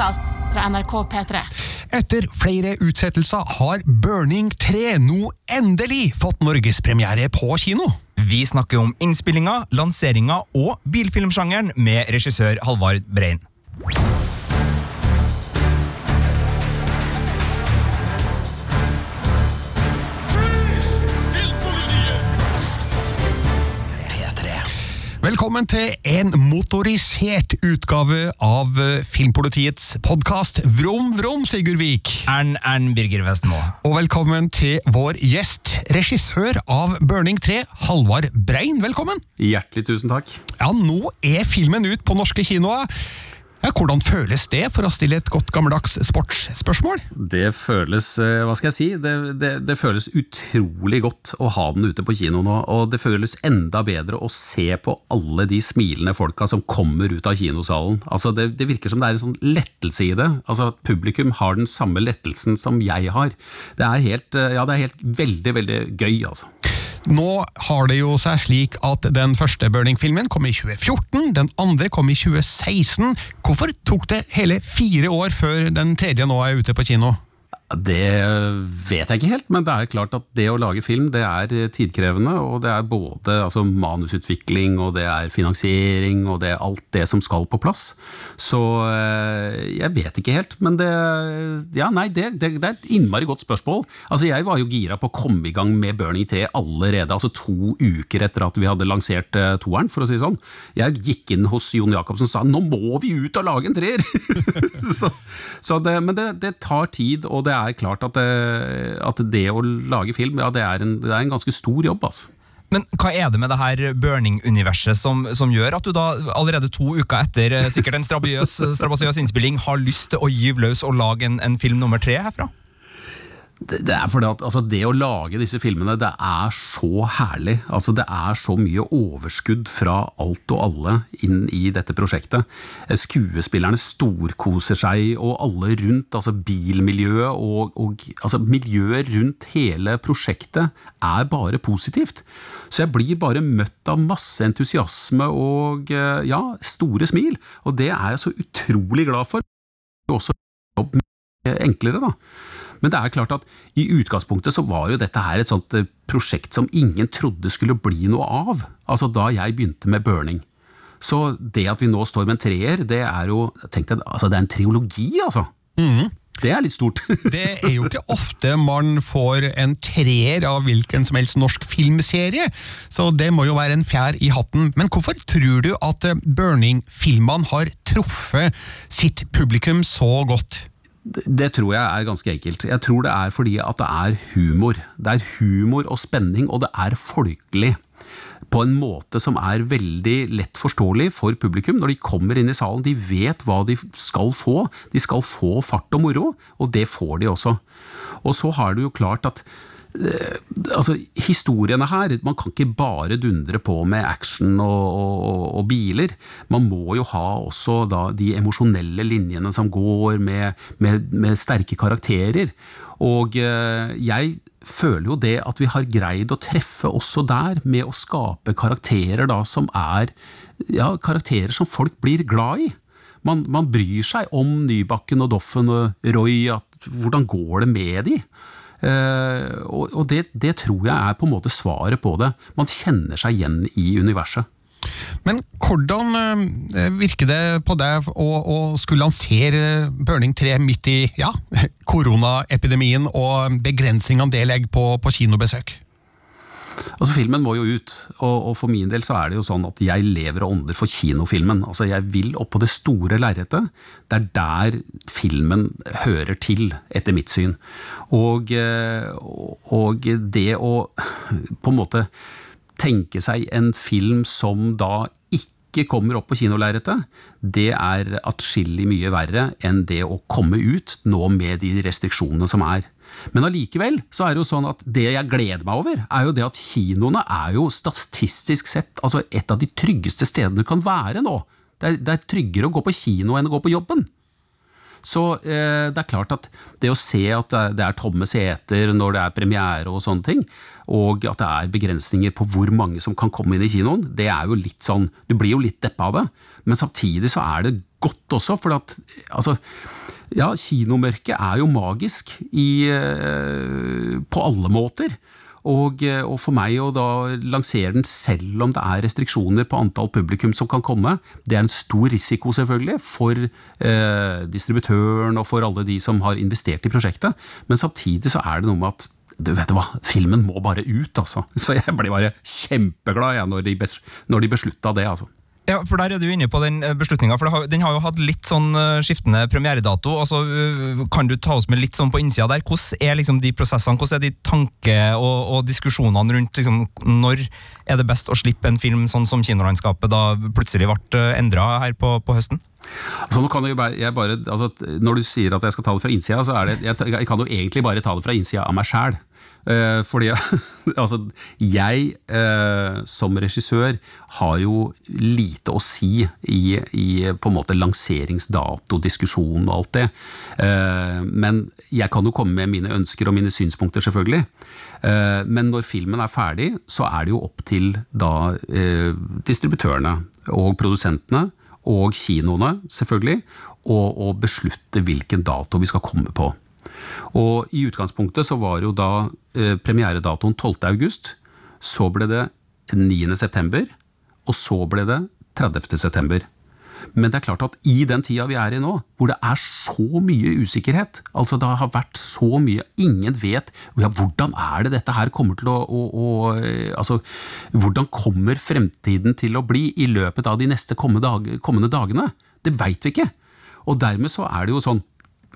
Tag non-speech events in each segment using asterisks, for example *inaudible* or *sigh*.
podkast fra NRK P3. Etter flere utsettelser har Burning 3 nå endelig fått norgespremiere på kino. Vi snakker om innspillinga, lanseringa og bilfilmsjangeren med regissør Halvard Brein. Velkommen til en motorisert utgave av eh, Filmpolitiets podkast Vrom Vrom, Sigurd Vik. Ern Ern Birger Vestmo. Og velkommen til vår gjest, regissør av Burning 3, Halvard Brein. Velkommen. Hjertelig tusen takk. Ja, nå er filmen ut på norske kinoer. Ja, hvordan føles det, for å stille et godt gammeldags sportsspørsmål? Det føles eh, hva skal jeg si, det, det, det, føles utrolig godt å ha den ute på kino nå. Og det føles enda bedre å se på alle de smilende folka som kommer ut av kinosalen. Altså det, det virker som det er en sånn lettelse i det. Altså at Publikum har den samme lettelsen som jeg har. Det er helt, eh, ja, det er helt veldig, veldig gøy, altså. Nå har det jo seg slik at den første Burning-filmen kom i 2014, den andre kom i 2016. Hvorfor tok det hele fire år før den tredje nå er ute på kino? Det vet jeg ikke helt, men det er klart at det å lage film det er tidkrevende. Og det er både altså, manusutvikling, og det er finansiering, og det er alt det som skal på plass. Så eh, jeg vet ikke helt, men det Ja, nei, det, det, det er et innmari godt spørsmål. Altså, Jeg var jo gira på å komme i gang med Burning 3 allerede, altså to uker etter at vi hadde lansert uh, toeren, for å si det sånn. Jeg gikk inn hos Jon Jacobsen og sa 'nå må vi ut og lage en treer'! *laughs* så, så det, men det, det tar tid, og det er er klart at det, at det å lage film, ja, det er, en, det er en ganske stor jobb. altså. Men hva er det med det her burning-universet som, som, gjør at du da allerede to uker etter eh, sikkert en *laughs* strabasiøs innspilling har lyst til å gyve løs og lage en, en film nummer tre herfra? Det er fordi at altså, det å lage disse filmene, det er så herlig. Altså, det er så mye overskudd fra alt og alle inn i dette prosjektet. Skuespillerne storkoser seg, og alle rundt, altså bilmiljøet og, og altså, miljøet rundt hele prosjektet er bare positivt. Så jeg blir bare møtt av masse entusiasme og ja, store smil. Og det er jeg så utrolig glad for. Også enklere, da. Men det er klart at i utgangspunktet så var jo dette her et sånt eh, prosjekt som ingen trodde skulle bli noe av, altså da jeg begynte med burning. Så det at vi nå står med en treer, det er jo tenk deg, altså det er en triologi, altså. Mm. Det er litt stort. *laughs* det er jo ikke ofte man får en treer av hvilken som helst norsk filmserie, så det må jo være en fjær i hatten. Men hvorfor tror du at eh, Burning-filmene har truffet sitt publikum så godt? Det tror jeg er ganske enkelt. Jeg tror det er fordi at det er humor. Det er humor og spenning, og det er folkelig. På en måte som er veldig lett forståelig for publikum. Når de kommer inn i salen, de vet hva de skal få. De skal få fart og moro, og det får de også. Og så har du jo klart at altså, historiene her Man kan ikke bare dundre på med action og, og, og biler. Man må jo ha også da, de emosjonelle linjene som går med, med, med sterke karakterer. Og eh, jeg føler jo det at vi har greid å treffe også der, med å skape karakterer da som er ja, karakterer som folk blir glad i. Man, man bryr seg om Nybakken og Doffen og Roy, at, hvordan går det med de? Eh, og det, det tror jeg er på en måte svaret på det. Man kjenner seg igjen i universet. Men hvordan eh, virker det på deg å, å, skulle lansere Burning 3 midt i ja, *laughs* koronaepidemien og begrensningene det legger på, på kinobesøk? Altså Filmen må jo ut, og, og, for min del så er det jo sånn at jeg lever og ånder for kinofilmen. Altså Jeg vil opp på det store lerretet. Det er der filmen hører til, etter mitt syn. Og, eh, og det å på en måte tenke seg en film som da ikke kommer opp på kinolerretet, det er atskillig mye verre enn det å komme ut nå med de restriksjonene som er. Men allikevel så er det jo sånn at det jeg gleder meg over, er jo det at kinoene er jo statistisk sett altså et av de tryggeste stedene du kan være nå. Det er, det er tryggere å gå på kino enn å gå på jobben. Så eh, det er klart at det å se at det er tomme seter når det er premiere og sånne ting, og at det er begrensninger på hvor mange som kan komme inn i kinoen, det er jo litt sånn Du blir jo litt deppa av det, men samtidig så er det godt også, for at altså, ja, kinomørket er jo magisk i, eh, på alle måter. Og, eh, og, for meg å da lansere den selv om det er restriksjoner på antall publikum som kan komme, det er en stor risiko selvfølgelig for eh, distributøren og for alle de som har investert i prosjektet. Men samtidig så er det noe med at du vet hva, filmen må bare ut, altså. *laughs* Så jeg ble bare kjempeglad jeg, når de, når de beslutta det, altså. Ja, for Der er du inne på den eh, beslutninga. Den har jo hatt litt sånn eh, skiftende premieredato. Altså, eh, kan du ta oss med litt sånn på innsida der? Hvordan er liksom de prosessene, hvordan er de tanke- og, og diskusjonene rundt liksom, når er det best å slippe en film sånn som kinolandskapet da plutselig ble endra her på, på høsten? Altså, nå bare, bare, altså, når du sier at jeg skal ta det fra innsida, så er det, jeg, jeg kan jo egentlig bare ta det fra innsida av meg sjæl. Uh, fordi *laughs* altså, jeg uh, som regissør har jo lite å si i, i på en måte lanseringsdato, diskusjon og alt det. Uh, men jeg kan jo komme med mine ønsker og mine synspunkter, selvfølgelig. men når filmen er ferdig, så er det jo opp til da distributørene og produsentene og kinoene, selvfølgelig, å beslutte hvilken dato vi skal komme på. Og I utgangspunktet så var jo da eh, premieredatoen 12. august. Så ble det 9. september, og så ble det 30. september. Men det er klart at i den tida vi er i nå, hvor det er så mye usikkerhet, altså det har vært så mye Ingen vet ja, hvordan er det dette her kommer til å, å, å altså, Hvordan kommer fremtiden til å bli i løpet av de neste kommende dagene? Det veit vi ikke. Og dermed så er det jo sånn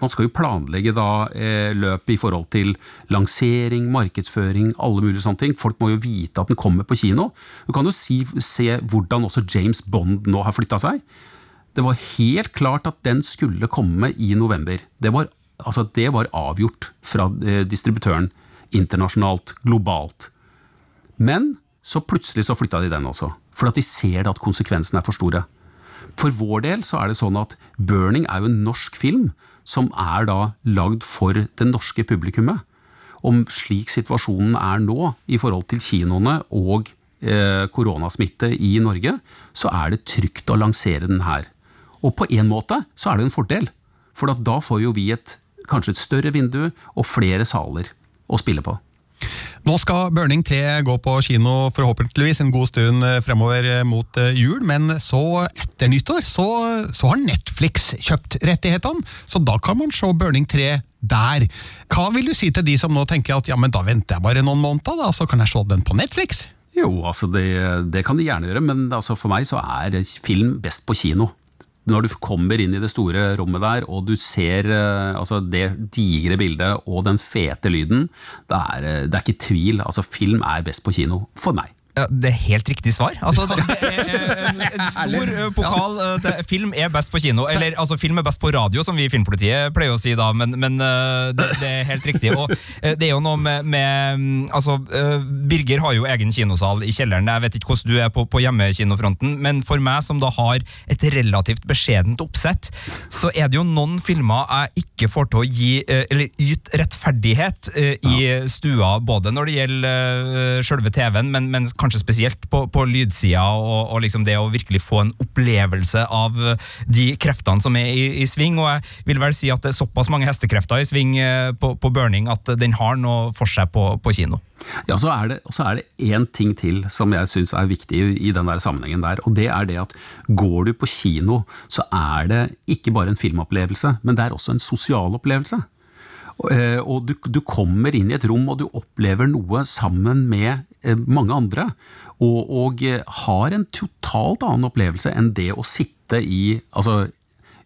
man skal jo planlegge da eh, løp i forhold til lansering, markedsføring, alle mulige sånne ting. Folk må jo vite at den kommer på kino. Du kan jo si, se hvordan også James Bond nå har flytta seg. Det var helt klart at den skulle komme i november. Det var, altså, det var avgjort fra eh, distributøren internasjonalt, globalt. Men så plutselig så flytta de den også, for at de ser at konsekvensene er for store. For vår del så er det sånn at Burning er jo en norsk film som er da lagd for det norske publikummet. Om slik situasjonen er nå i forhold til kinoene og eh, koronasmitte i Norge, så er det trygt å lansere den her. Og på en måte så er det en fordel, for da får jo vi et, kanskje et større vindu og flere saler å spille på. Nå skal Burning 3 gå på kino forhåpentligvis en god stund eh, fremover eh, mot eh, jul, men så etter nyttår så, så har Netflix kjøpt rettighetene, så da kan man se Burning 3 der. Hva vil du si til de som nå tenker at ja, men da venter jeg bare noen måneder, da, så kan jeg se den på Netflix? Jo, altså det, det kan de gjerne gjøre, men altså for meg så er film best på kino når du kommer inn i det store rommet der, og du ser eh, altså, det digre bildet og den fete lyden, det er, eh, det er ikke tvil. Altså, film er best på kino. For meg. Ja, det er helt riktig svar. Altså, *laughs* en, en stor eh, pokal eh, til film er best på kino. Eller altså, film er best på radio, som vi i Filmpolitiet pleier å si, da, men, men eh, det, det, er helt riktig. Og det er jo noe med, med mm, altså, Birger har jo egen kinosal i kjelleren. Jeg vet ikke hvordan du er på, på hjemmekinofronten, men for meg som da har et relativt beskjedent oppsett, så er det jo noen filmer jeg ikke får til å gi, eller yte rettferdighet i stua, både når det gjelder sjølve TV-en, men, men kanskje spesielt på, på lydsida, og, og liksom det å virkelig få en opplevelse av de kreftene som er i, i, sving. Og jeg vil vel si at det er såpass mange hestekrefter i sving eh, på, på Burning at den har noe for seg på, på kino. Ja, så er det, så én ting til som jeg syns er viktig i den der sammenhengen der. Og det er det at går du på kino, så er det ikke bare en filmopplevelse, men det er også en sosial opplevelse. Eh, og du, du, kommer inn i et rom og du opplever noe sammen med eh, mange andre. Og, og eh, har en totalt annen opplevelse enn det å sitte i altså,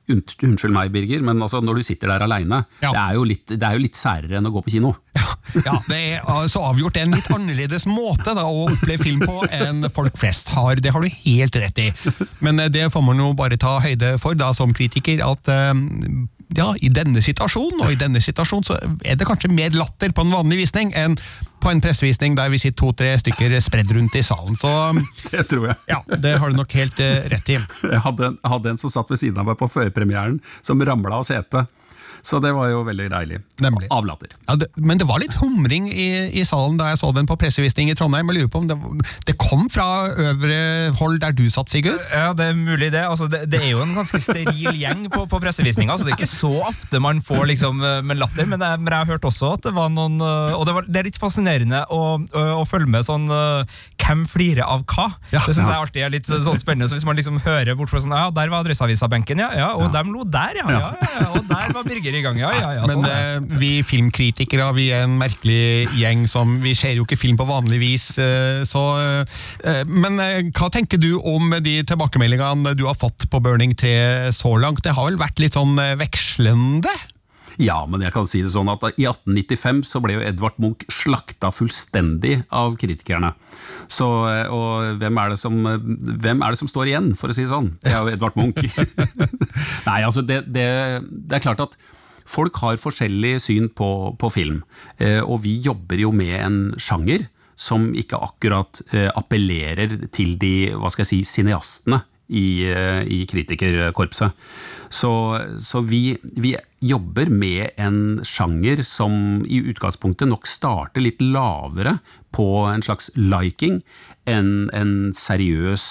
Unnskyld meg, Birger, men altså, når du sitter der aleine, ja. det, er jo litt, det er jo litt særere enn å gå på kino. Ja, ja det er så avgjort en litt annerledes måte da, å oppleve film på enn folk flest har. Det har du helt rett i. Men det får man jo bare ta høyde for da, som kritiker, at ja, i denne situasjonen og i denne situasjonen så er det kanskje mer latter på en vanlig visning enn på en pressevisning der vi sitter to-tre stykker spredd rundt i salen. Så *laughs* det tror jeg. Ja, Det har du nok helt uh, rett i. Jeg hadde, hadde, en som satt ved siden av meg på førpremieren, som ramla av setet. Så det var jo veldig deilig. Nemlig. Avlater. Ja, det, men det var litt humring i, i salen da jeg så den på pressevisning i Trondheim. Jeg lurer på om det, det kom fra øvre hold der du satt, Sigurd? Ja, det er mulig det. Altså, det, det er jo en ganske steril gjeng på, på pressevisninga, så det er ikke så ofte man får liksom eh, med latter. Men jeg, men jeg har hørt også at det var noen eh, Og det, var, det er litt fascinerende å, å, følge med sånn eh, Hvem flirer av hva? Ja. det syns jeg alltid er litt sånn spennende. Så hvis man liksom hører bort fra sånn Ja, der var Adresseavisa-benken, ja. ja. Og dem lo der, ja. ja. ja, ja. Og der var Birger i gang, ja. ja, ja Men sånn, Men eh, vi filmkritikere vi er en merkelig gjeng som Vi ser jo ikke film på vanlig vis. eh, så, eh, men hva tenker du om de tilbakemeldingene du har fått på Burning 3 så langt? Det har vel vært litt sånn vekslende? Ja, men jeg kan si det sånn at i 1895 så ble jo Edvard Munch slakta fullstendig av kritikerne. Så, og hvem er, det som, hvem er det som står igjen, for å si det sånn? Det er jo Edvard Munch. *laughs* Nei, altså det, det, det er klart at folk har forskjellig syn på, på film, eh, og vi jobber jo med en sjanger som ikke akkurat eh, appellerer til de, hva skal jeg si, cineastene i, eh, i kritikerkorpset. Så, så vi, vi jobber med en sjanger som i utgangspunktet nok starter litt lavere på en slags liking enn en seriøs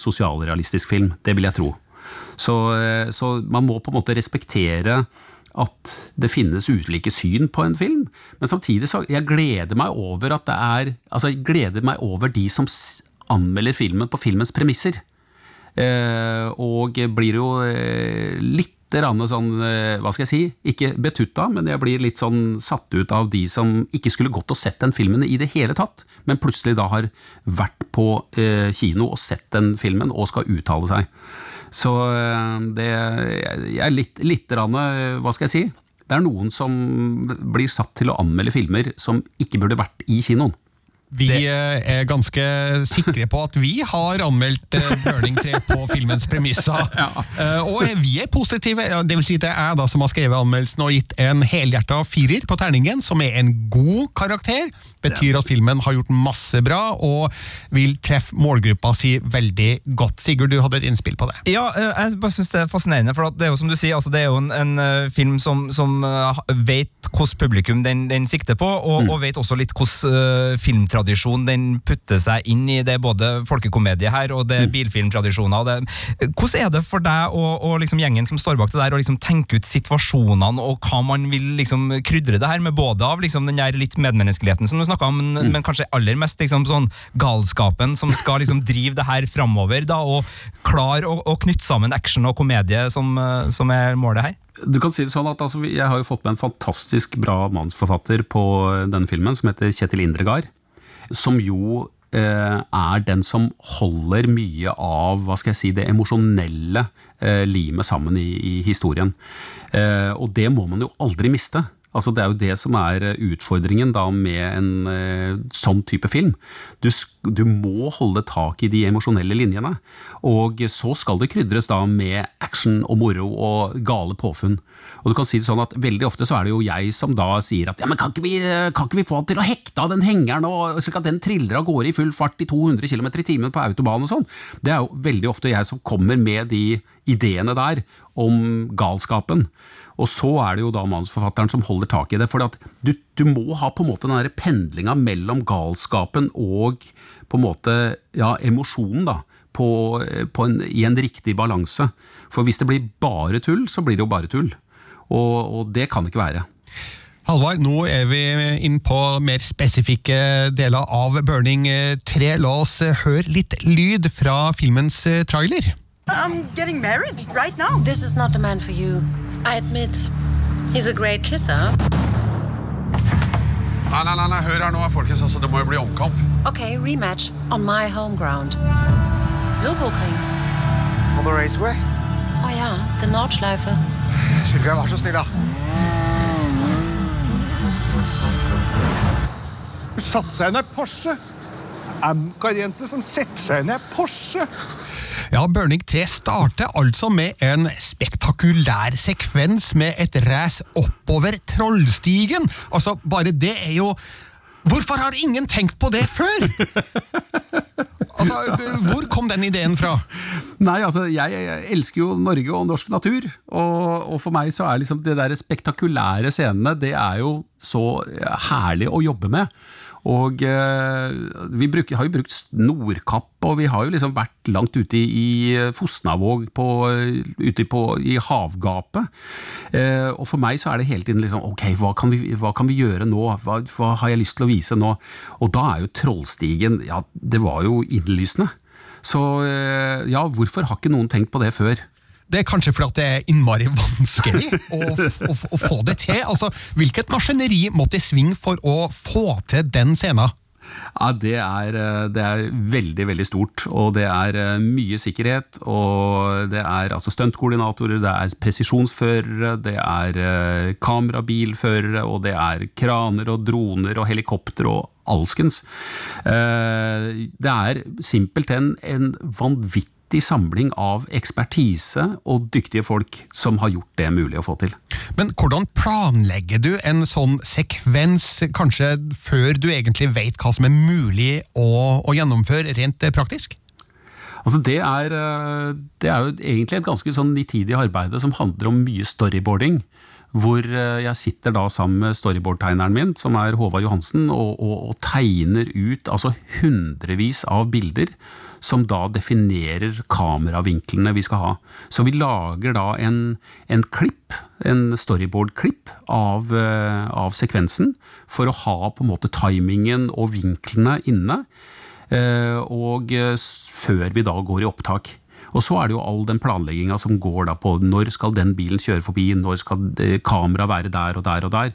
sosialrealistisk film. Det vil jeg tro. Så, så man må på en måte respektere at det finnes ulike syn på en film, men samtidig så jeg gleder meg over at det er Altså, jeg gleder meg over de som anmelder filmen på filmens premisser. Eh, og blir jo eh, litt sånn, eh, hva skal jeg si, ikke betutta, men jeg blir litt sånn satt ut av de som ikke skulle gått og sett den filmen i det hele tatt, men plutselig da har vært på eh, kino og sett den filmen og skal uttale seg. Så eh, det er litt, litt eh, hva skal jeg si, det er noen som blir satt til å anmelde filmer som ikke burde vært i kinoen. Vi eh, er ganske sikre på at vi har anmeldt eh, Burning 3 på filmens premisser. *laughs* Ja. og vi er positive. Det vil si det er jeg da som har skrevet anmeldelsen og gitt en helhjerta firer på terningen, som er en god karakter. Betyr at filmen har gjort masse bra og vil treffe målgruppa si veldig godt. Sigurd, du hadde et innspill på det. Ja, eh, jeg bare synes det er fascinerende, for det er jo som du sier, altså det er jo en, en eh, film som, som eh, vet hvilket publikum den, den sikter på, og, og vet også litt hvordan uh, filmtradisjon den putter seg inn i. Det både folkekomedie her, og det er bilfilmtradisjoner. Det, hvordan er det for deg og, og liksom gjengen som står bak det der, å liksom tenke ut situasjonene og hva man vil liksom krydre det her med, både av liksom den der litt medmenneskeligheten som du snakka om, men, men kanskje aller mest liksom sånn galskapen som skal liksom drive det her framover, da, og klare å, å knytte sammen action og komedie som, eh, som er målet her? Du kan si det sånn at altså, Jeg har jo fått med en fantastisk bra manusforfatter på denne filmen, som heter Kjetil Indregard. Som jo eh, er den som holder mye av hva skal jeg si, det emosjonelle eh, limet sammen i, i historien. Eh, og det må man jo aldri miste. Altså Det er jo det som er eh, utfordringen da med en eh, sånn type film. Du, du må holde tak i de emosjonelle linjene. Og så skal det krydres da med action og moro og gale påfunn. Og du kan si det sånn at Veldig ofte så er det jo jeg som da sier at ja, men kan ikke vi, kan ikke vi få han til å hekte av den hengeren, og slik at den triller av gårde i full fart i 200 km i timen på autobahn og sånn. Det er jo veldig ofte jeg som kommer med de ideene der om galskapen. Og så er det jo da manusforfatteren som holder tak i det. For du, du må ha på en måte den der pendlinga mellom galskapen og på en måte ja, emosjonen, da. På, på en, I en riktig balanse. For hvis det blir bare tull, så blir det jo bare tull. Og, og det kan det ikke være. Halvard, nå er vi inn på mer spesifikke deler av Burning 3. La oss høre litt lyd fra filmens trailer. I'm getting married right now. This is not the man for you. I admit, he's a great kisser. Nei, nei, nei, nei, hør her nå, folkens. Altså, det må jo bli omkamp. Ok, rematch on my home ground. Nürburgring. On the raceway. Oh ja, the Nordschleife. Sylvia, vær så snill, da. Hun satte seg inn i Porsche. Amcar-jente som setter seg inn i Porsche. Ja, Burning 3 starter altså med en spektakulær sekvens med et race oppover Trollstigen. Altså, bare det er jo Hvorfor har ingen tenkt på det før?! *laughs* Altså, hvor kom den ideen fra? Nei, altså, jeg, jeg elsker jo Norge og norsk natur, og, og for meg så er liksom det der spektakulære scenene, det er jo så herlig å jobbe med. Og eh, vi bruker, har jo brukt Nordkapp, og vi har jo liksom vært langt ute i, i Fosnavåg, på, ute på, i havgapet. Eh, og for meg så er det hele tiden liksom ok, hva kan vi, hva kan vi gjøre nå? Hva, hva, har jeg lyst til å vise nå? Og da er jo Trollstigen, ja, det var jo innlysende. Så eh, ja, hvorfor har ikke noen tenkt på det før? Det er kanskje fordi det er innmari vanskelig å, å, å, få det til. Altså, Hvilket maskineri måtte i sving for å få til den scenen? Ja, det er, eh, det er, veldig, veldig stort. Og det er eh, mye sikkerhet. Og det er altså stuntkoordinatorer, det er presisjonsførere, det er eh, kamerabilførere, og det er kraner og droner og helikopter og alskens. Det er simpelthen en vanvittig vanvittig samling av ekspertise og dyktige folk som har gjort det mulig å få til. Men hvordan planlegger du en sånn sekvens, kanskje før du egentlig vet hva som er mulig å, å gjennomføre rent praktisk? Altså det, er, eh, det er jo egentlig et ganske sånn nitidig arbeid som handler om mye storyboarding hvor eh, jeg sitter da sammen med storyboardtegneren min, som er Håvard Johansen, og, og, og, tegner ut altså hundrevis av bilder som da definerer kameravinklene vi skal ha. Så vi lager da en, en klipp, en storyboard-klipp av, uh, av, sekvensen, for å ha på en måte timingen og vinklene inne, uh, og uh, før vi da går i opptak. Og så er det jo all den planlegginga som går da på når skal den bilen kjøre forbi, når skal kameraet være der og der og der.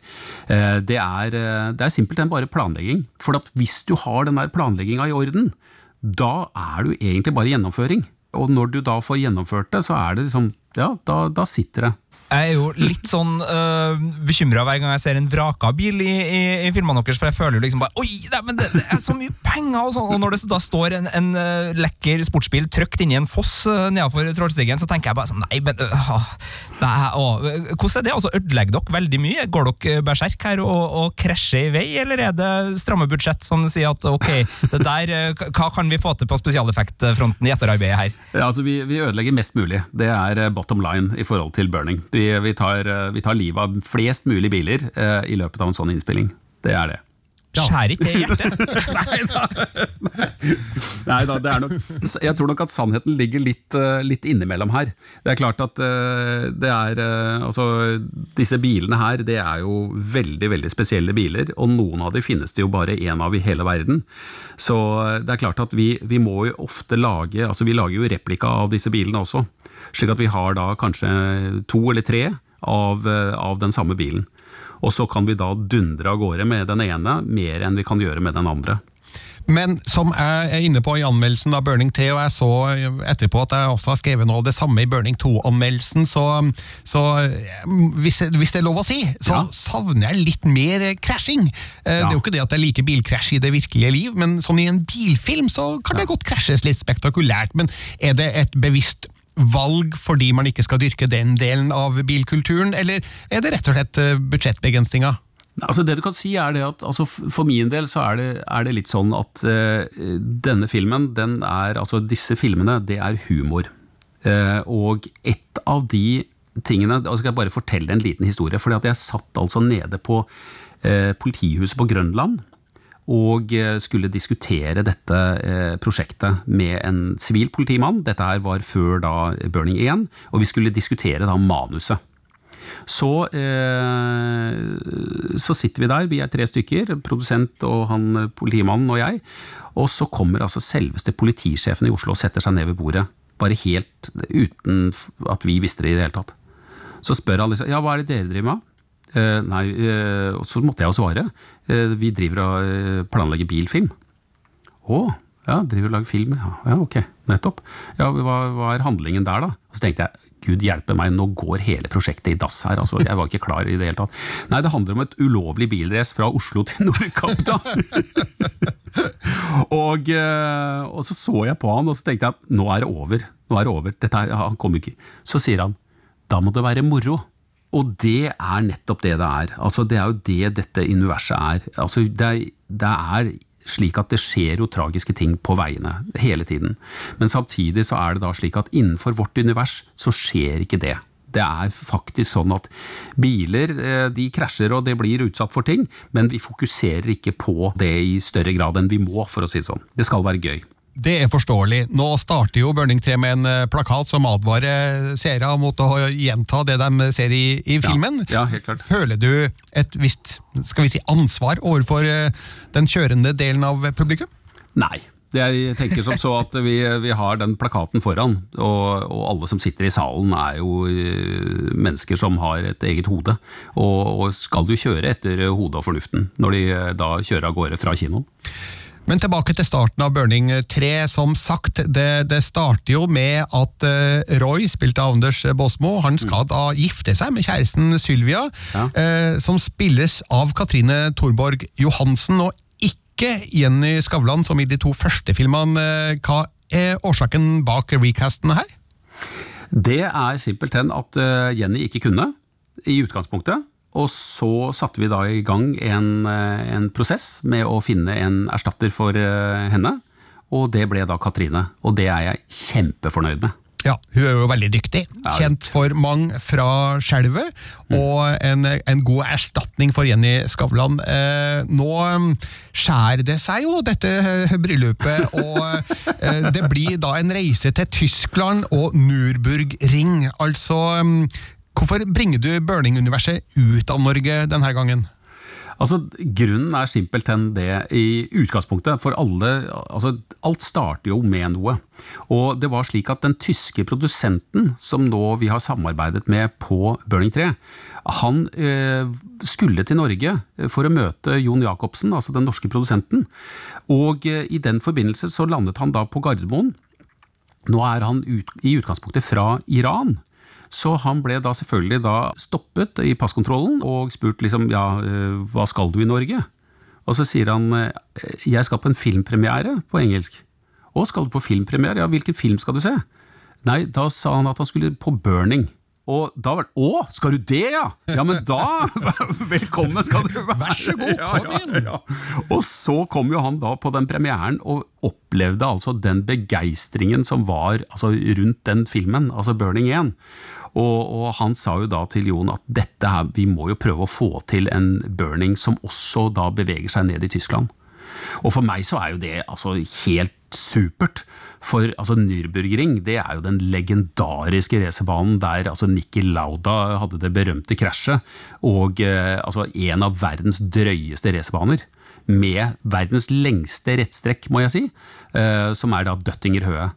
Det er, det er simpelthen bare planlegging. For hvis du har den der planlegginga i orden, da er du egentlig bare gjennomføring. Og når du da får gjennomført det, så er det liksom Ja, da, da sitter det. Jeg er jo litt sånn uh, øh, bekymra hver gang jeg ser en vraka bil i, i, i filmene deres, for jeg føler jo liksom bare Oi, det, men det, det er så mye penger! Og, sånn. og når det da står en, en uh, lekker sportsbil trykt inni en foss uh, nedenfor Trollstigen, så tenker jeg bare sånn Nei, men uh, nei, å, Hvordan er det? Altså, Ødelegger dere veldig mye? Går dere berserk her og, og krasjer i vei, eller er det stramme budsjett som sier at ok, det der, hva kan vi få til på spesialeffektfronten i etterarbeidet her? Ja, altså, vi, vi ødelegger mest mulig. Det er bottom line i forhold til burning. Vi vi, vi, tar, eh, vi tar livet av flest mulig biler eh, i løpet av en sånn innspilling. Det er det. Ja. Skjærer ikke det i hjertet? *laughs* Nei da. Nei da, det er nok Jeg tror nok at sannheten ligger litt, uh, litt innimellom her. Det er klart at uh, det er Altså, disse bilene her, det er jo veldig, veldig spesielle biler, og noen av de finnes det jo bare én av i hele verden. Så det er klart at vi, vi må jo ofte lage Altså, vi lager jo replika av disse bilene også. Slik at vi har da kanskje to eller tre av, eh, av den samme bilen. Og så kan vi da dundre av gårde med den ene mer enn vi kan gjøre med den andre. Men som jeg er inne på i anmeldelsen av Burning 3, og jeg så etterpå at jeg også har skrevet noe av det samme i Burning 2-anmeldelsen, så, så hvis, hvis, det er lov å si, så ja. savner jeg litt mer krasjing. Ja. Eh, det er jo ikke det at jeg liker bilkrasj i det virkelige liv, men sånn i en bilfilm så kan det godt krasjes litt spektakulært. Men er det et bevisst valg fordi man ikke skal dyrke den delen av bilkulturen, eller er det rett og slett budsjettbegrensninga? Altså det du kan si er det at altså For min del så er det, er det litt sånn at uh, denne filmen, den er, altså disse filmene, det er humor. Uh, og et av de tingene og skal jeg bare fortelle en liten historie. fordi at Jeg satt altså nede på uh, politihuset på Grønland og eh, skulle diskutere dette eh, prosjektet med en sivil politimann. Dette her var før da Burning 1, og vi skulle diskutere da manuset. Så, eh, så, sitter vi der, vi er tre stykker, produsent og han politimannen og jeg. Og så kommer altså selveste politisjefen i Oslo og setter seg ned ved bordet. Bare helt uten at vi visste det i det hele tatt. Så spør han liksom ja, hva er det dere driver med? Uh, nei, og så måtte jeg jo svare. Uh, vi driver og planlegger bilfilm. Å, ja, driver og lager film. Ja ok, nettopp. Ja, hva, hva, er handlingen der, da? Og så tenkte jeg, gud hjelpe meg, nå går hele prosjektet i dass her. Altså, jeg var ikke klar i det hele tatt. Nei, det handler om et ulovlig bilrace fra Oslo til Nordkapp, da. *laughs* og, og, så så jeg på han, og så tenkte jeg at nå er det over. Nå er det over. Dette, han kom ikke. Så sier han, da må det være moro. Og det er nettopp det det er. Altså, det er jo det dette universet er. Altså, det, det er slik at det skjer jo tragiske ting på veiene hele tiden. Men samtidig så er det da slik at innenfor vårt univers så skjer ikke det. Det er faktisk sånn at biler eh, de krasjer og det blir utsatt for ting, men vi fokuserer ikke på det i større grad enn vi må, for å si det sånn. Det skal være gøy. Det er forståelig. Nå starter jo Burning 3 med en eh, plakat som advarer seere mot å gjenta det de ser i, i filmen. ja, helt klart. Føler du et visst skal vi si, ansvar overfor eh, den kjørende delen av publikum? Nei. Jeg tenker som så at vi, vi har den plakaten foran, og, og, alle som sitter i salen er jo eh, mennesker som har et eget hode. Og, og skal jo kjøre etter hodet og fornuften når de da kjører av gårde fra kinoen. Men tilbake til starten av Burning 3. Som sagt, det, det starter jo med at uh, Roy, spilt av Anders Baasmo, han skal da gifte seg med kjæresten Sylvia, Ja. uh, som spilles av Katrine Thorborg Johansen, og ikke Jenny Skavlan, som i de to første filmene. Uh, hva er årsaken bak recasten her? Det er simpelthen at eh, Jenny ikke kunne, i utgangspunktet. Og så satte vi da i gang en, eh, en prosess med å finne en erstatter for eh, henne. Og det ble da Katrine. Og det er jeg kjempefornøyd med. Ja, Hun er jo veldig dyktig. Kjent for mange fra skjelvet, og en, en god erstatning for Jenny Skavlan. Eh, nå mm, skjærer det seg jo, dette eh, bryllupet, *laughs* og eh, det blir da en reise til Tyskland og Nürburgring. Altså, mm, hvorfor bringer du Burning-universet ut av Norge denne gangen? Altså, Grunnen er simpelthen det i utgangspunktet. For alle altså, Alt starter jo med noe. Og det var slik at den tyske produsenten som nå vi har samarbeidet med på Burning 3, han eh, skulle til Norge for å møte Jon Jacobsen, altså den norske produsenten. Og eh, i den forbindelse så landet han da på Gardermoen. Nå er han ut, i utgangspunktet fra Iran. Så han ble da selvfølgelig da stoppet i passkontrollen og spurt liksom ja, eh, hva skal du i Norge? Og så sier han eh, jeg skal på en filmpremiere på engelsk. Å, skal du på filmpremiere? Ja, hvilken film skal du se? Nei, da sa han at han skulle på Burning. Og da var det Å, skal du det, ja? Ja, men da *laughs* Velkommen skal du være! Vær så god, kom inn! Ja, ja. Og så kom jo han da på den premieren og opplevde altså den begeistringen som var altså, rundt den filmen, altså Burning 1. Og, og han sa jo da til Jon at dette her, vi må jo prøve å få til en burning som også da beveger seg ned i Tyskland. Og for meg så er jo det altså helt supert. For altså, Nürburgring det er jo den legendariske racerbanen der altså, Nikki Lauda hadde det berømte krasjet. Og eh, altså, en av verdens drøyeste racerbaner. Med verdens lengste rettstrekk, må jeg si. Eh, som er da Døttinger Høe.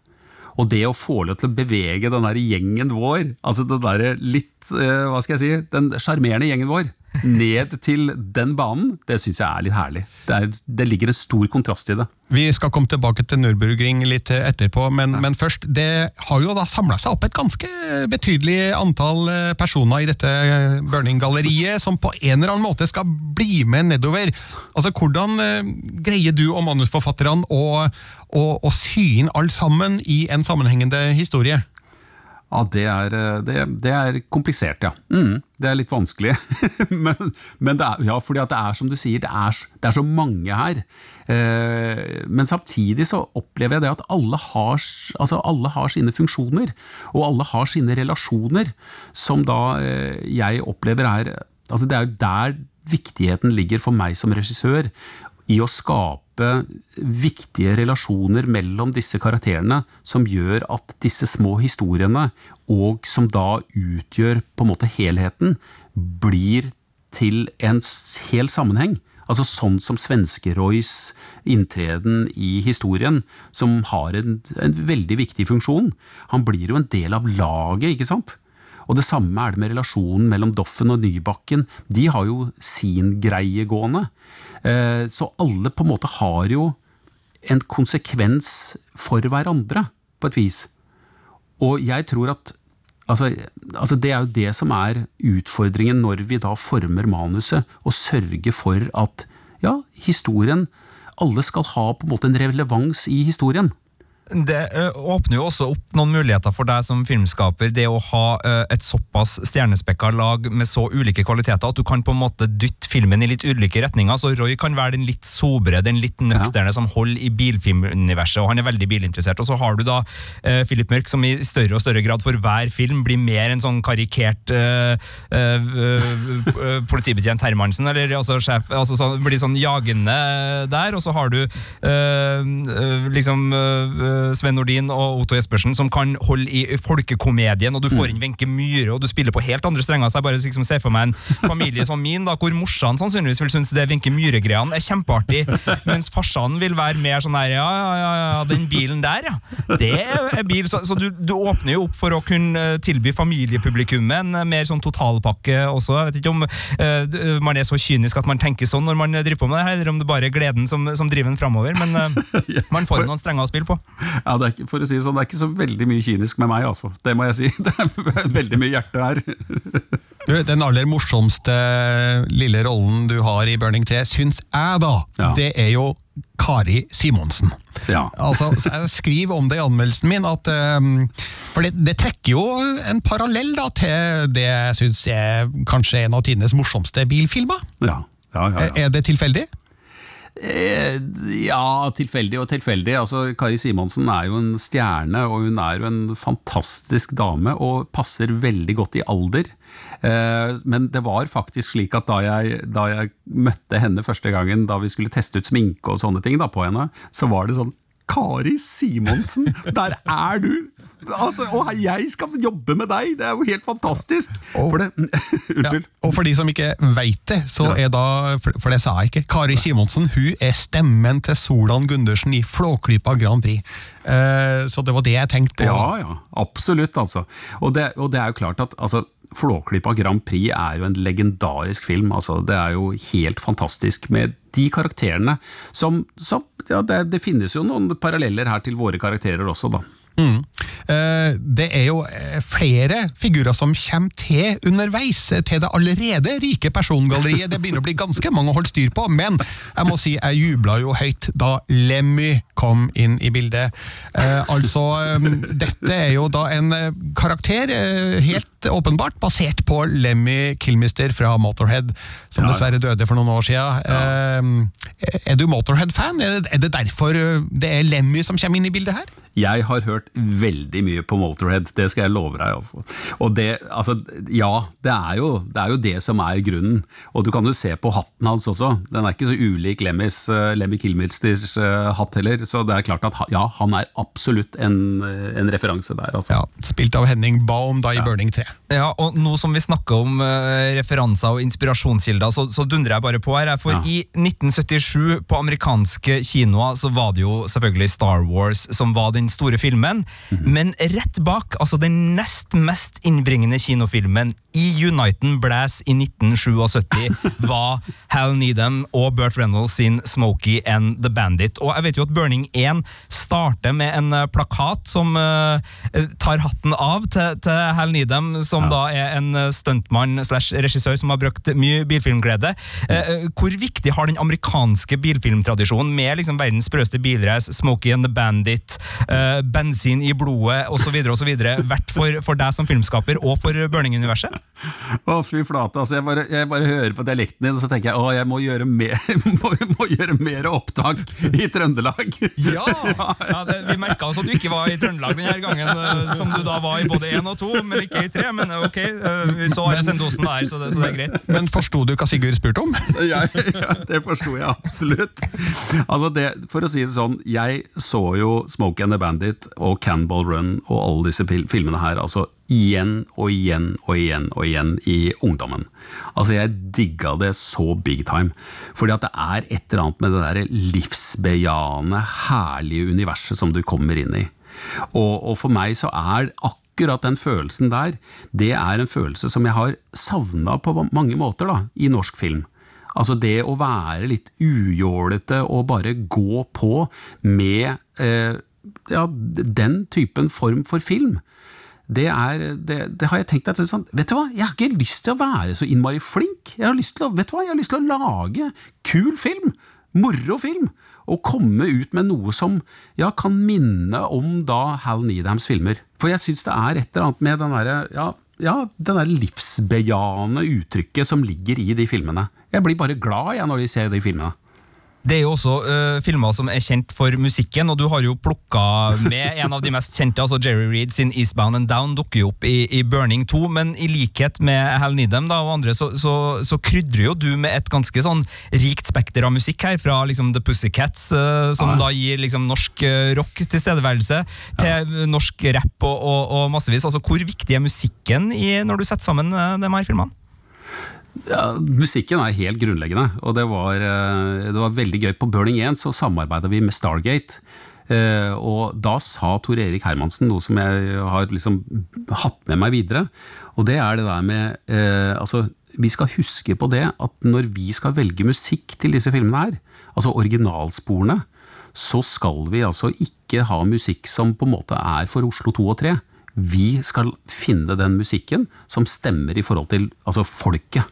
Og det å få lov til å bevege den der gjengen vår, altså den der litt, hva skal jeg si, den sjarmerende gjengen vår, ned til den banen, det syns jeg er litt herlig. Det, er, det ligger en stor kontrast i det. Vi skal komme tilbake til Nürburgring litt etterpå, men, men først, det har jo da samla seg opp et ganske betydelig antall eh, personer i dette eh, Burning-galleriet, som på en eller annen måte skal bli med nedover. Altså, Hvordan eh, greier du og manusforfatterne å, å, å sy inn alle sammen i en sammenhengende historie? Ja, det er, eh, det, det er komplisert, ja. Mm, det er litt vanskelig. *laughs* men men det er, ja, fordi det er som du sier, det er, det er så mange her. Eh, men samtidig så opplever jeg det at alle har, altså alle har sine funksjoner, og alle har sine relasjoner, som da eh, jeg opplever er altså Det er jo der viktigheten ligger for meg som regissør, i å skape viktige relasjoner mellom disse karakterene som gjør at disse små historiene, og som da utgjør på en måte helheten, blir til en hel sammenheng. Altså Sånn som Svenskeroys inntreden i historien, som har en, en veldig viktig funksjon. Han blir jo en del av laget, ikke sant? Og det samme er det med relasjonen mellom Doffen og Nybakken. De har jo sin greie gående. Eh, Så alle på en måte har jo en konsekvens for hverandre, på et vis. Og jeg tror at altså, altså Det er jo det som er utfordringen når vi da former manuset, og sørger for at ja, historien Alle skal ha på en måte en relevans i historien. Det åpner jo også opp noen muligheter for deg som filmskaper, det å ha et såpass stjernespekka lag med så ulike kvaliteter at du kan på en måte dytte filmen i litt ulike retninger. Så Roy kan være den litt sobre, den litt nøkterne som holder i bilfilmuniverset, og han er veldig bilinteressert. Og så har du da uh, Philip Mørk som i større og større grad for hver film blir mer en sånn karikert uh, uh, politibetjent Hermansen, eller altså sjef, altså sånn, blir sånn jagende der, og så har du liksom Sven Nordin og Otto Jespersen som kan holde i folkekomedien, og du får inn Wenche Myhre, og du spiller på helt andre strenger, så jeg bare liksom ser for meg en familie som min, da, hvor morsan sannsynligvis vil synes det Wenche Myhre-greiene er kjempeartig, mens farsan vil være mer sånn her ja, ja, ja, den bilen der, ja, det er bil, så, så du, du åpner jo opp for å kunne eh, tilby familiepublikummet en eh, mer sånn totalpakke også, jeg vet ikke om uh, man er så kynisk at man tenker sånn når man driver på med det her, eller om det bare er gleden som, som driver en fremover, men *laughs* uh, man får jo noen strenger å spille på. *laughs* Ja, det er ikke, for å si det sånn, det er ikke så veldig mye kynisk med meg, altså. Det må jeg si. *laughs* Det er veldig mye hjerte her. Du, den aller morsomste lille rollen du har i Burning 3, syns jeg da, Ja. det er jo Kari Simonsen. Ja. Altså, jeg skriver om det i anmeldelsen min, at um, For det, det trekker jo en parallell da, til det jeg syns er kanskje en av tidenes morsomste bilfilmer. Ja, ja, ja. ja. Er det tilfeldig? Eh, ja, tilfeldig og tilfeldig. Altså, Kari Simonsen er jo en stjerne, og hun er jo en fantastisk dame, og passer veldig godt i alder. Eh, men det var faktisk slik at da jeg, da jeg møtte henne første gangen, da vi skulle teste ut sminke og sånne ting da, på henne, så var det sånn Kari Simonsen, der er du! Altså, og jeg skal jobbe med deg! Det er jo helt fantastisk! For det, *laughs* unnskyld. Ja, og for de som ikke veit det, så Ja. er da, for, for det sa jeg ikke, Kari Simonsen hun er stemmen til Solan Gundersen i Flåklypa Grand Prix. Eh, så det var det jeg tenkte på. Ja, ja, absolutt altså. Og det, og det er jo klart at altså, Flåklypa Grand Prix er jo en legendarisk film. Altså, det er jo helt fantastisk med de karakterene som, som ja, det, det finnes jo noen paralleller her til våre karakterer også, da. Mm. Eh, det er jo eh, flere figurer som kommer til underveis eh, til det allerede rike persongalleriet. Det begynner å bli ganske mange å holde styr på, men jeg må si jeg jubla jo høyt da Lemmy kom inn i bildet. Altså, dette er jo da en karakter, helt åpenbart, basert på Lemmy Kilmister fra Motorhead, som dessverre døde for noen år siden. Er du Motorhead-fan? Er, det- er derfor det er Lemmy som kommer inn i bildet her? Jeg har hørt veldig mye på Motorhead, det skal jeg love deg. Altså. Og det, altså, ja, det er, jo, det er jo det som er grunnen. Og du kan jo se på hatten hans også. Den er ikke så ulik Lemmys, eh, Lemmy Kilmilsters eh, hatt heller. Så det er klart at ja, han er absolutt en, eh, en referanse der. Altså. Ja, Spilt av Henning Baum da i Burning 3. Ja, og nå som vi snakker om uh, referanser og inspirasjonskilder, så, så dundrer jeg bare på her. For Ja. i 1977, på amerikanske kinoer, så var det jo selvfølgelig Star Wars som var den store filmen. Men rett bak, altså den nest mest innbringende kinofilmen i Uniten Blass i 1977, *laughs* var Hal Needham og Burt Reynolds sin Smokey and the Bandit. Og jeg vet jo at Burning 1 starter med en eh, plakat som uh, tar hatten av til, til Hal Needham, som da er en stuntmann slash regissør som har brukt mye bilfilmglede. Eh, Hvor viktig har den amerikanske bilfilmtradisjonen med liksom verdens sprøeste bilrace, Smokey and the Bandit, eh, bensin i blodet osv. vært for, for deg som filmskaper og for Burning-universet? Å, fy flate. Altså, jeg, bare, jeg bare hører på dialekten din, og så tenker jeg å, jeg må gjøre mer, *laughs* må, må gjøre mer opptak i Trøndelag. Ja! Ja, det, Vi merka oss at du ikke var i Trøndelag denne gangen, eh, som du da var i både én og to, men ikke i tre. Men eh, ok, vi så Sendosen der, så det, så det er greit. Men forsto du hva Sigurd spurte om? *laughs* ja, ja, det forsto jeg absolutt. Altså det, for å si det sånn, jeg så jo Smoke and the Bandit og Canball Run og alle disse filmene her altså igjen og igjen og igjen og igjen i ungdommen. Altså Jeg digga det så big time. Fordi at det er et eller annet med det der livsbejaende, herlige universet som du kommer inn i. Og, og for meg så er akkurat den følelsen der, det er en følelse som jeg har savna på mange måter da, i norsk film. Altså det å være litt ujålete og bare gå på med eh, ja, den typen form for film. Det, er, det, det har jeg tenkt at sånn, Vet du hva, jeg har ikke lyst til å være så innmari flink. Jeg har lyst til å, vet du hva, jeg har lyst til å lage kul film. moro film! Og komme ut med noe som ja, kan minne om da Hal Needhams filmer. For jeg syns det er et eller annet med den derre ja, ja, den der livsbejaende uttrykket som ligger i de filmene. Jeg blir bare glad jeg når de ser de filmene. Det er jo også uh, filmer som er kjent for musikken, og du har jo plukka med en av de mest kjente, altså Jerry Reed sin Eastbound and Down dukker jo opp i, i Burning 2, men i likhet med Hal Needham da, og andre, så, så, så krydrer jo du med et ganske sånn rikt spekter av musikk her, fra liksom The Pussycats, uh, som Ja. da gir liksom norsk uh, rock tilstedeværelse, til norsk rap og, og, og massevis. Altså, hvor viktig er musikken i, når du setter sammen uh, de her filmene? Ja, musikken er helt grunnleggende, og det var, eh, det var veldig gøy. På Burning 1 så samarbeida vi med Stargate. eh, Og da sa Tor Erik Hermansen noe som jeg har liksom hatt med meg videre. Og det er det der med eh, Altså, vi skal huske på det at når vi skal velge musikk til disse filmene her, altså originalsporene, så skal vi altså ikke ha musikk som på en måte er for Oslo 2 og 3. Vi skal finne den musikken som stemmer i forhold til altså folket.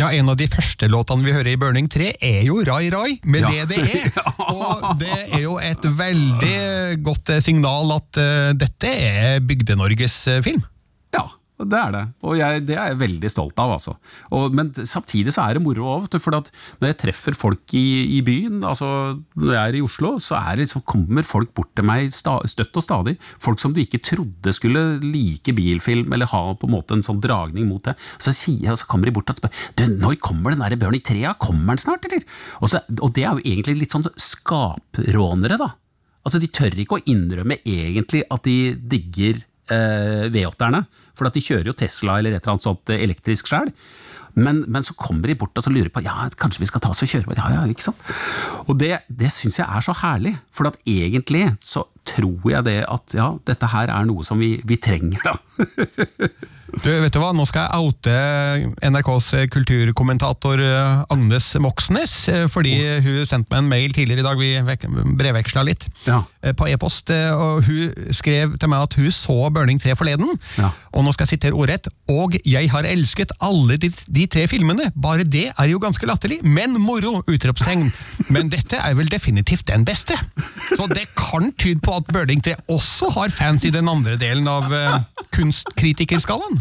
Ja, En av de første låtene vi hører i Burning 3 er jo Rai Rai, med Ja. er. *laughs* Og det er jo et veldig godt eh, signal at eh, dette er Bygde-Norges eh, film. Det er det. Og jeg, det er jeg veldig stolt av. Altså. Og, men samtidig så er det moro òg. For når jeg treffer folk i, i byen, altså når jeg er i Oslo, så, det, så kommer folk bort til meg sta, støtt og stadig. Folk som du ikke trodde skulle like bilfilm, eller ha på en måte en sånn dragning mot det. Så, sier, så kommer de bort og spør du, når kommer den der Burning 3? Kommer den snart, eller? Og, så, og det er jo egentlig litt sånn skaprånere, da. Altså, De tør ikke å innrømme egentlig at de digger V8-erne, for de kjører jo Tesla eller et eller annet sånt eh, elektrisk sjøl. Men, men så kommer de bort og så lurer på ja, kanskje vi skal ta oss og kjøre. Ja, ja, ikke sant? Og det, det syns jeg er så herlig, for egentlig så tror jeg det at ja, dette her er noe som vi, vi trenger, da. *laughs* Du, vet du hva? Nå skal jeg oute NRKs kulturkommentator eh, Agnes Moxnes, eh, fordi hun sendte meg en mail tidligere i dag, vi vek- brevveksla litt, Ja. eh, på e-post, og hun skrev til meg at hun så Burning 3 forleden, Ja. og nå skal jeg sitere ordrett, og jeg har elsket alle de, de tre filmene, bare det er jo ganske latterlig, men moro, utropstegn. *laughs* Men dette er vel definitivt den beste. Så det kan tyde på at Burning 3 også har fans i den andre delen av eh, kunstkritikerskalaen.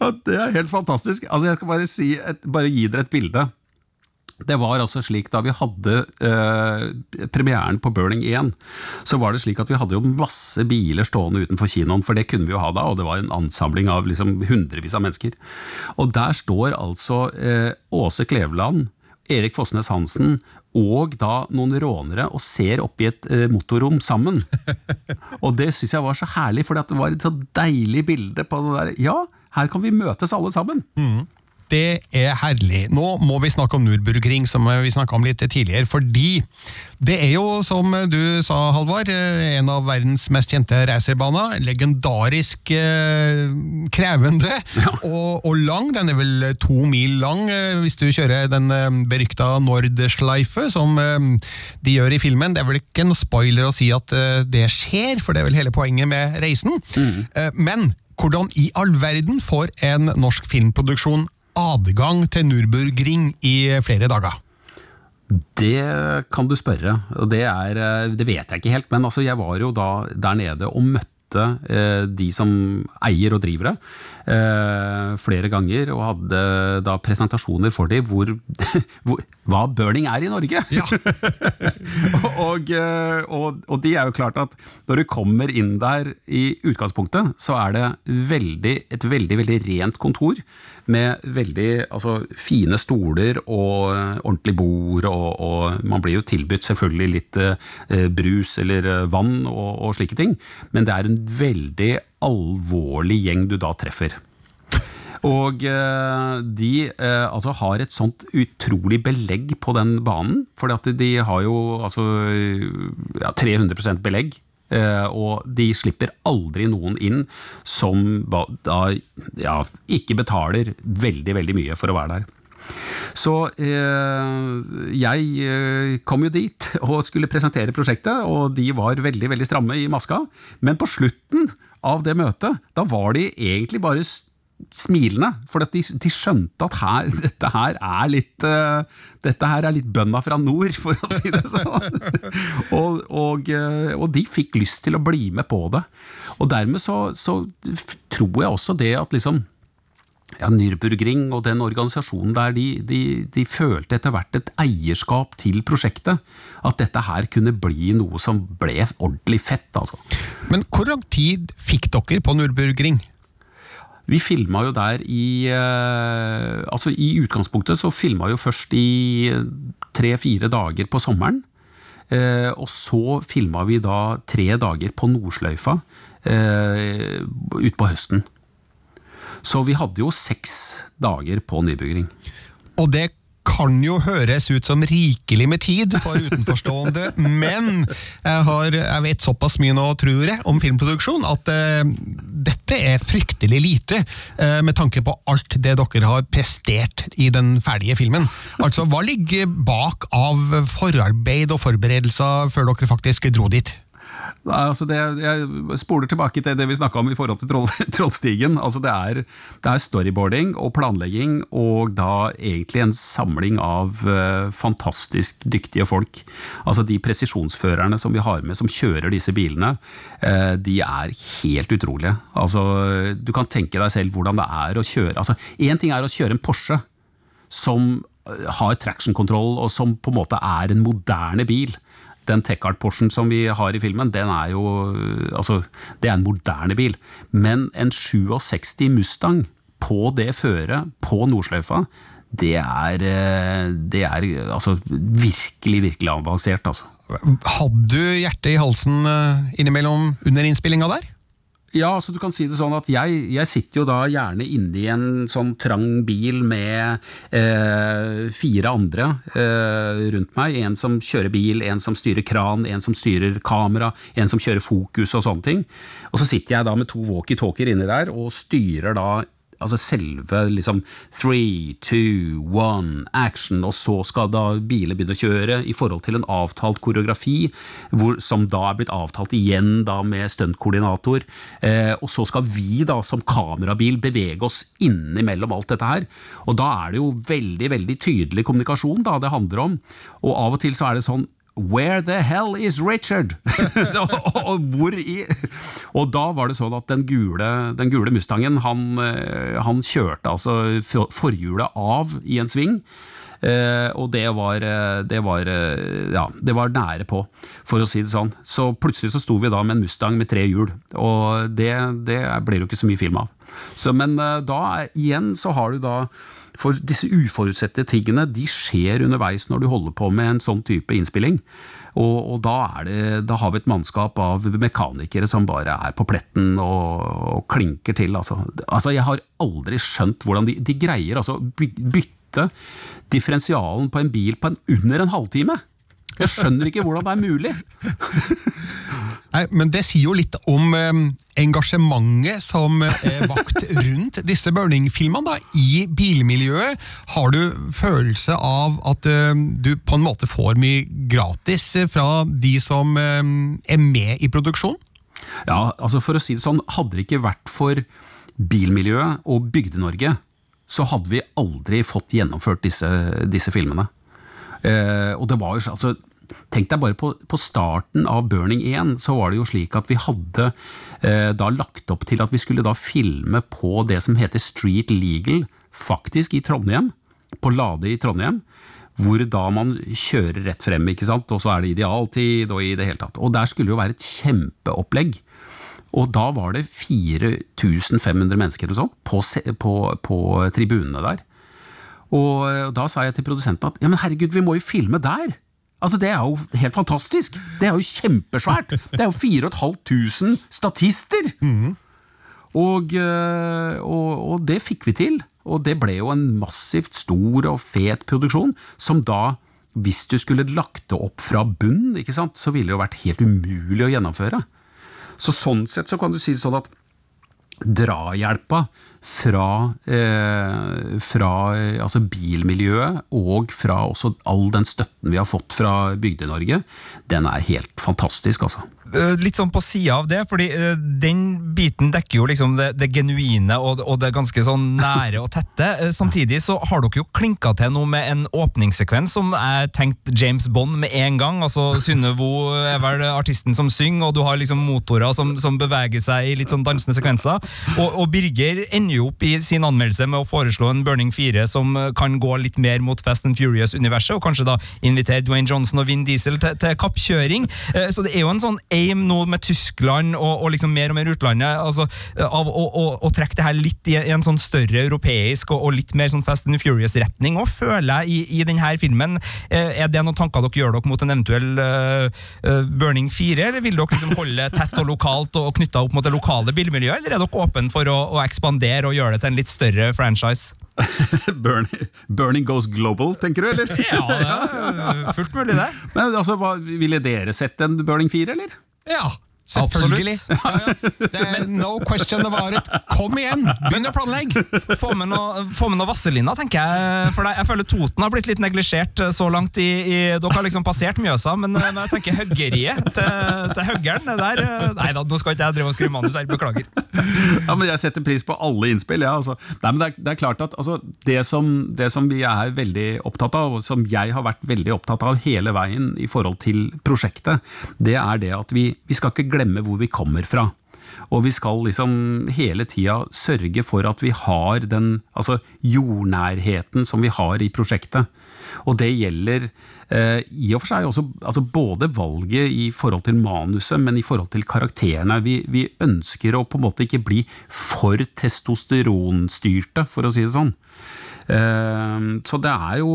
Ja, Det er helt fantastisk. Altså, jeg skal bare, si et, bare gi dere et bilde. Det var altså slik Da vi hadde eh, premieren på Burning 1, så var det slik at vi hadde jo masse biler stående utenfor kinoen, for det kunne vi jo ha da, og det var en ansamling av liksom hundrevis av mennesker. Og der står altså eh, Åse Kleveland, Erik Fossnes Hansen og da noen rånere og ser opp i et eh, motorrom sammen. *laughs* Og det syns jeg var så herlig, for det var et så deilig bilde på det der Ja, her kan vi møtes alle sammen! Det er herlig. Nå må vi snakke om Nürburgring, som vi snakka om litt tidligere. Fordi det er jo, som du sa, Halvard, eh, en av verdens mest kjente racerbaner. Legendarisk eh, krevende *laughs* og, og lang. Den er vel to mil lang eh, hvis du kjører den eh, berykta Nordschleife, som eh, de gjør i filmen. Det er vel ikke noe spoiler å si at eh, det skjer, for det er vel hele poenget med reisen. Eh, men hvordan i all verden får en norsk filmproduksjon adgang til Nürburgring i flere dager? Det kan du spørre, det, er, eh, det vet jeg ikke helt. Men altså, jeg var jo da der nede og møtte eh, de som eier og driver det, eh, flere ganger. Og hadde da presentasjoner for dem hvor, *laughs* hvor, hva burning er i Norge! *laughs* og, eh, og, og de er jo klart at når du kommer inn der i utgangspunktet, så er det veldig, et veldig veldig rent kontor med veldig altså, fine stoler og ordentlig bord, og, og man blir jo tilbudt selvfølgelig litt eh, brus eller vann og, og slike ting, men det er en veldig alvorlig gjeng du da treffer. Og eh, de eh, altså har et sånt utrolig belegg på den banen, for de har jo altså ja, 300 belegg. eh, og de slipper aldri noen inn som da ja, ikke betaler veldig, veldig mye for å være der. Så eh, jeg eh, kom jo dit og skulle presentere prosjektet, og de var veldig veldig stramme i maska. Men på slutten av det møtet, da var de egentlig bare smilende, for de, de skjønte at her, *laughs* dette her er litt uh, Dette her er litt bønda fra nord, for å si det sånn. *laughs* og, og, og, de fikk lyst til å bli med på det. Og dermed så, så tror jeg også det at liksom ja, Nürburgring og den organisasjonen der, de, de, de, følte etter hvert et eierskap til prosjektet. At dette her kunne bli noe som ble ordentlig fett, altså. Men hvor lang tid fikk dere på Nürburgring? Vi filma jo der i eh, Altså i utgangspunktet så filma jo først i tre-fire dager på sommeren. Eh, og så filma vi da tre dager på Nordsløyfa eh, utpå høsten. Så vi hadde jo seks dager på nybygging. Og det kan jo høres ut som rikelig med tid for utenforstående, *laughs* men jeg, har, jeg, vet såpass mye nå, tror jeg, om filmproduksjon at uh, dette er fryktelig lite, uh, med tanke på alt det dere har prestert i den ferdige filmen. Altså, Hva ligger bak av forarbeid og forberedelser før dere faktisk dro dit? Altså det, jeg spoler tilbake til det vi snakka om i forhold til troll, *laughs* Trollstigen. Altså det, er, det, er, storyboarding og planlegging, og da egentlig en samling av uh, fantastisk dyktige folk. Altså De presisjonsførerne som vi har med, som kjører disse bilene, uh, de er helt utrolige. Altså Du kan tenke deg selv hvordan det er å kjøre altså ting er å kjøre en Porsche som eh, har traction-kontroll, og som på en måte er en moderne bil den Techart-Porschen som vi har i filmen, den er jo altså, det er en moderne bil. Men en 67 Mustang på det føret på Nordsløyfa, det er, eh, det er altså, virkelig, virkelig avansert. Altså. Hadde du hjertet i halsen eh, innimellom under innspillinga der? Ja, altså du kan si det sånn at jeg, jeg sitter jo da gjerne inne i en sånn trang bil med eh, fire andre eh, rundt meg. En som kjører bil, en som styrer kran, en som styrer kamera, en som kjører fokus og sånne ting. Og så sitter jeg da med to walkietalkier inni der og styrer da altså selve liksom three, two, one, action, og så skal da biler begynne å kjøre i forhold til en avtalt koreografi, hvor, som da er blitt avtalt igjen da med stuntkoordinator. Eh, og så skal vi da som kamerabil bevege oss innimellom alt dette her. Og da er det jo veldig, veldig tydelig kommunikasjon da det handler om. Og av og til så er det sånn Where the hell is Richard? *laughs* og, hvor i Og da var det sånn at den gule, den gule Mustangen, han, eh, han kjørte altså forhjulet av i en sving. Eh, og det var, eh, det var, eh, ja, det var nære på, for å si det sånn. Så plutselig så sto vi da med en Mustang med tre hjul, og det, det ble jo ikke så mye film av. Så, men da igjen så har du da for disse uforutsette tingene de skjer underveis når du holder på med en sånn type innspilling. Og, og da, det, da, har vi et mannskap av mekanikere som bare er på pletten og, og klinker til. Altså. altså. Jeg har aldri skjønt hvordan de, de greier altså bytte differensialen på en bil på en, under en halvtime! Jeg skjønner ikke hvordan det er mulig! Nei, men Det sier jo litt om eh, engasjementet som er vakt rundt disse Burning-filmene i bilmiljøet. Har du følelse av at eh, du på en måte får mye gratis fra de som eh, er med i produksjonen? Ja, altså for å si det sånn, hadde det ikke vært for bilmiljøet og Bygde-Norge, så hadde vi aldri fått gjennomført disse, disse filmene. Eh, og det var jo altså Tenk deg bare på, på, starten av Burning 1, så var det jo slik at vi hadde eh, da lagt opp til at vi skulle da filme på det som heter Street Legal, faktisk i Trondheim, på Lade i Trondheim. Hvor da man kjører rett frem, ikke sant? og så er det idealtid og i det hele tatt. Og der skulle det jo være et kjempeopplegg. Og da var det 4500 mennesker og sånt på, på, på tribunene der. Og da sa jeg til produsenten at ja, men herregud, vi må jo filme der! Altså, Det er jo helt fantastisk! Det er jo kjempesvært! Det er jo 4500 statister! Mm. Og, eh, og, og, det fikk vi til. Og det ble jo en massivt stor og fet produksjon, som da, hvis du skulle lagt det opp fra bunn, ikke sant, så ville det jo vært helt umulig å gjennomføre. Så sånn sett så kan du si sånn at drahjelpa fra, eh, fra eh, altså bilmiljøet og fra også all den støtten vi har fått fra Bygde-Norge, den er helt fantastisk, altså. Eh, litt sånn på sida av det, fordi eh, den biten dekker jo liksom det, det genuine og, og det ganske sånn nære og tette. Samtidig så har dere jo klinka til noe med en åpningssekvens som jeg tenkte James Bond med en gang. altså Synnøvo er vel artisten som synger, og du har liksom motorer som, som beveger seg i litt sånn dansende sekvenser. Og, og Birger ender jo opp i sin anmeldelse med å foreslå en Burning 4 som kan gå litt mer mot Fast and Furious-universet, og kanskje da invitere Dwayne Johnson og Vin Diesel til, til kappkjøring. Eh, Så det er jo en sånn aim nå med Tyskland og, og liksom mer og mer utlandet, altså av å, å, å trekke det her litt i, en sånn større europeisk og, og litt mer sånn Fast and Furious-retning, og føler jeg i, i denne filmen. Eh, Er det noen tanker dere gjør dere mot en eventuell eh, eh, Burning 4, eller vil dere liksom holde tett og lokalt og knytta opp mot det lokale bilmiljøet, eller er dere åpne for å, å ekspandere og gjøre det til en litt større franchise? *laughs* Burning, burning goes global, tenker du, eller? Ja, det er fullt mulig, det. Men altså, hva, Ville dere sett en Burning 4, eller? Ja, selvfølgelig. Ja, ja. *laughs* Det er no question about it. Kom igjen, begynn å planlegge! Få med noe, få med noe Vazelina, tenker jeg. For jeg føler Toten har blitt litt neglisjert eh, så langt i, i Dere har liksom passert Mjøsa, men eh, når jeg tenker høggeriet til, til høggeren det der eh, Nei da, nå skal ikke jeg drive og skrive manus her, beklager. Ja, men Jeg setter pris på alle innspill. Ja, altså. Nei, men det, er, det er klart at altså, det, som, det som vi er veldig opptatt av, og som jeg har vært veldig opptatt av hele veien i forhold til prosjektet, det er det at vi, vi skal ikke glemme hvor vi kommer fra. Og vi skal liksom hele tida sørge for at vi har den altså jordnærheten som vi har i prosjektet. Og det gjelder eh, i og for seg også altså både valget i forhold til manuset, men i forhold til karakterene. Vi, vi ønsker å på en måte ikke bli for testosteronstyrte, for å si det sånn. Eh, Så det er jo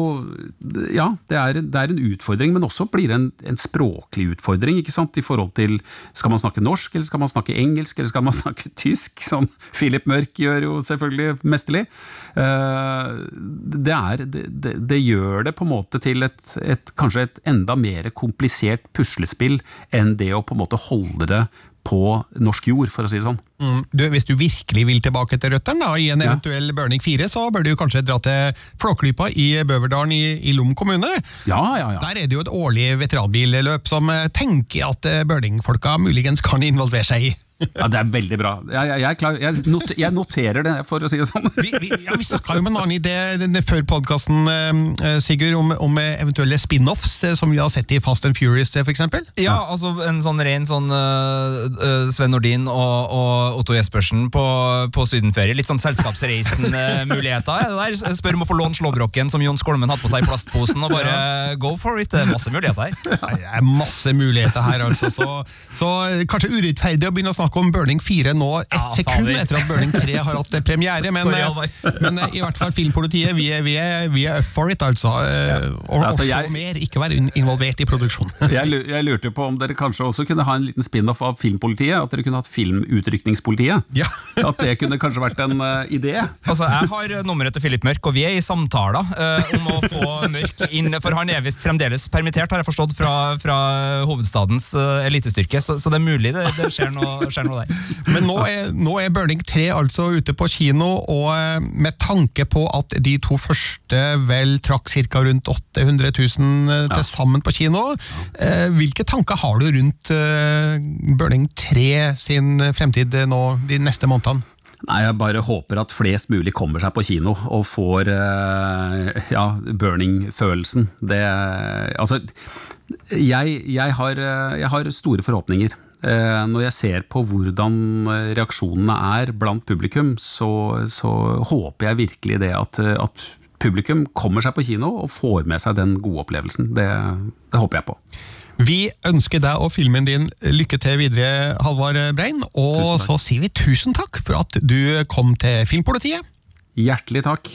Ja, det er, det er en utfordring, men også blir det en, en språklig utfordring. ikke sant? I forhold til Skal man snakke norsk, eller skal man snakke engelsk, eller skal man *laughs* snakke tysk? Som Philip Mørk gjør jo selvfølgelig mesterlig. Eh, Det, er, det, det, det gjør det på en måte til et, et kanskje et enda mer komplisert puslespill enn det å på en måte holde det på norsk jord, for å si det sånn. Mm, Du, hvis du virkelig vil tilbake til røttene i en Ja. eventuell Burning 4, så bør du kanskje dra til Flåklypa i Bøverdalen i, i Lom kommune. Ja, ja, ja. Der er det jo et årlig veteranbilløp som eh, tenker at eh, Burning-folka muligens kan involvere seg i. ja det er veldig bra. Jeg, jeg, jeg, klar. Jeg, not, jeg noterer det, for å si det sånn. Vi, vi, ja, vi snakka jo med en annen idé før podkasten, Sigurd, om, om eh, eventuelle spin-offs, eh, som vi har sett i Fast and Furious eh, f.eks. Ja, altså en sånn ren sånn øh, Sven Nordin og, og Otto Jespersen på, på sydenferie. Litt sånn selskapsreisen-muligheter. der Spør om å få låne slåbroken som Jon Skolmen hadde på seg i plastposen, og bare go for it. Det er masse muligheter her. Det er masse muligheter her, altså. Så, så kanskje urettferdig å begynne å snakke om Burning 4 nå, ett Ja, sekund fader. etter at Burning 3 har hatt eh, premiere. Men, Sorry, eh, men eh, i hvert fall Filmpolitiet, vi er, vi er, vi er up for it, altså. Ja. Og, Altså, også jeg- mer, ikke være involvert i produksjonen. *laughs* Jeg, jeg lurte på om dere kanskje også kunne ha en liten spin-off av Filmpolitiet? At dere kunne hatt Filmutrykningspolitiet? Ja. *laughs* At det kunne kanskje vært en uh, idé? Altså, Jeg har nummeret til Philip Mørk, og vi er i samtaler uh, om å få Mørk inn. For han er visst fremdeles permittert, har jeg forstått, fra, fra hovedstadens uh, elitestyrke. Så, så det er mulig det, det skjer, noe, skjer noe der. *laughs* Men nå er, nå er Burning 3 altså ute på kino, og eh, med tanke på at de to første vel trakk ca. rundt 800 000 til sammen på kino, eh, hvilke tanker har du rundt eh, Burning 3 sin fremtid nå de neste månedene? Nei, Jeg bare håper at flest mulig kommer seg på kino og får eh, ja, burning-følelsen. Det Altså, jeg, jeg, har, eh, jeg har store forhåpninger. Eh, Når jeg ser på hvordan eh, reaksjonene er blant publikum, så, så håper jeg virkelig det at, eh, at publikum kommer seg på kino og får med seg den gode opplevelsen. Det, det håper jeg på. Vi ønsker deg og filmen din lykke til videre, Halvard Brein, og så sier vi tusen takk for at du kom til Filmpolitiet. Hjertelig takk.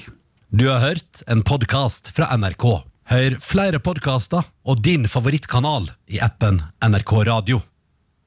Du har hørt en podkast fra NRK. Hør flere podkaster og din favorittkanal i appen NRK Radio.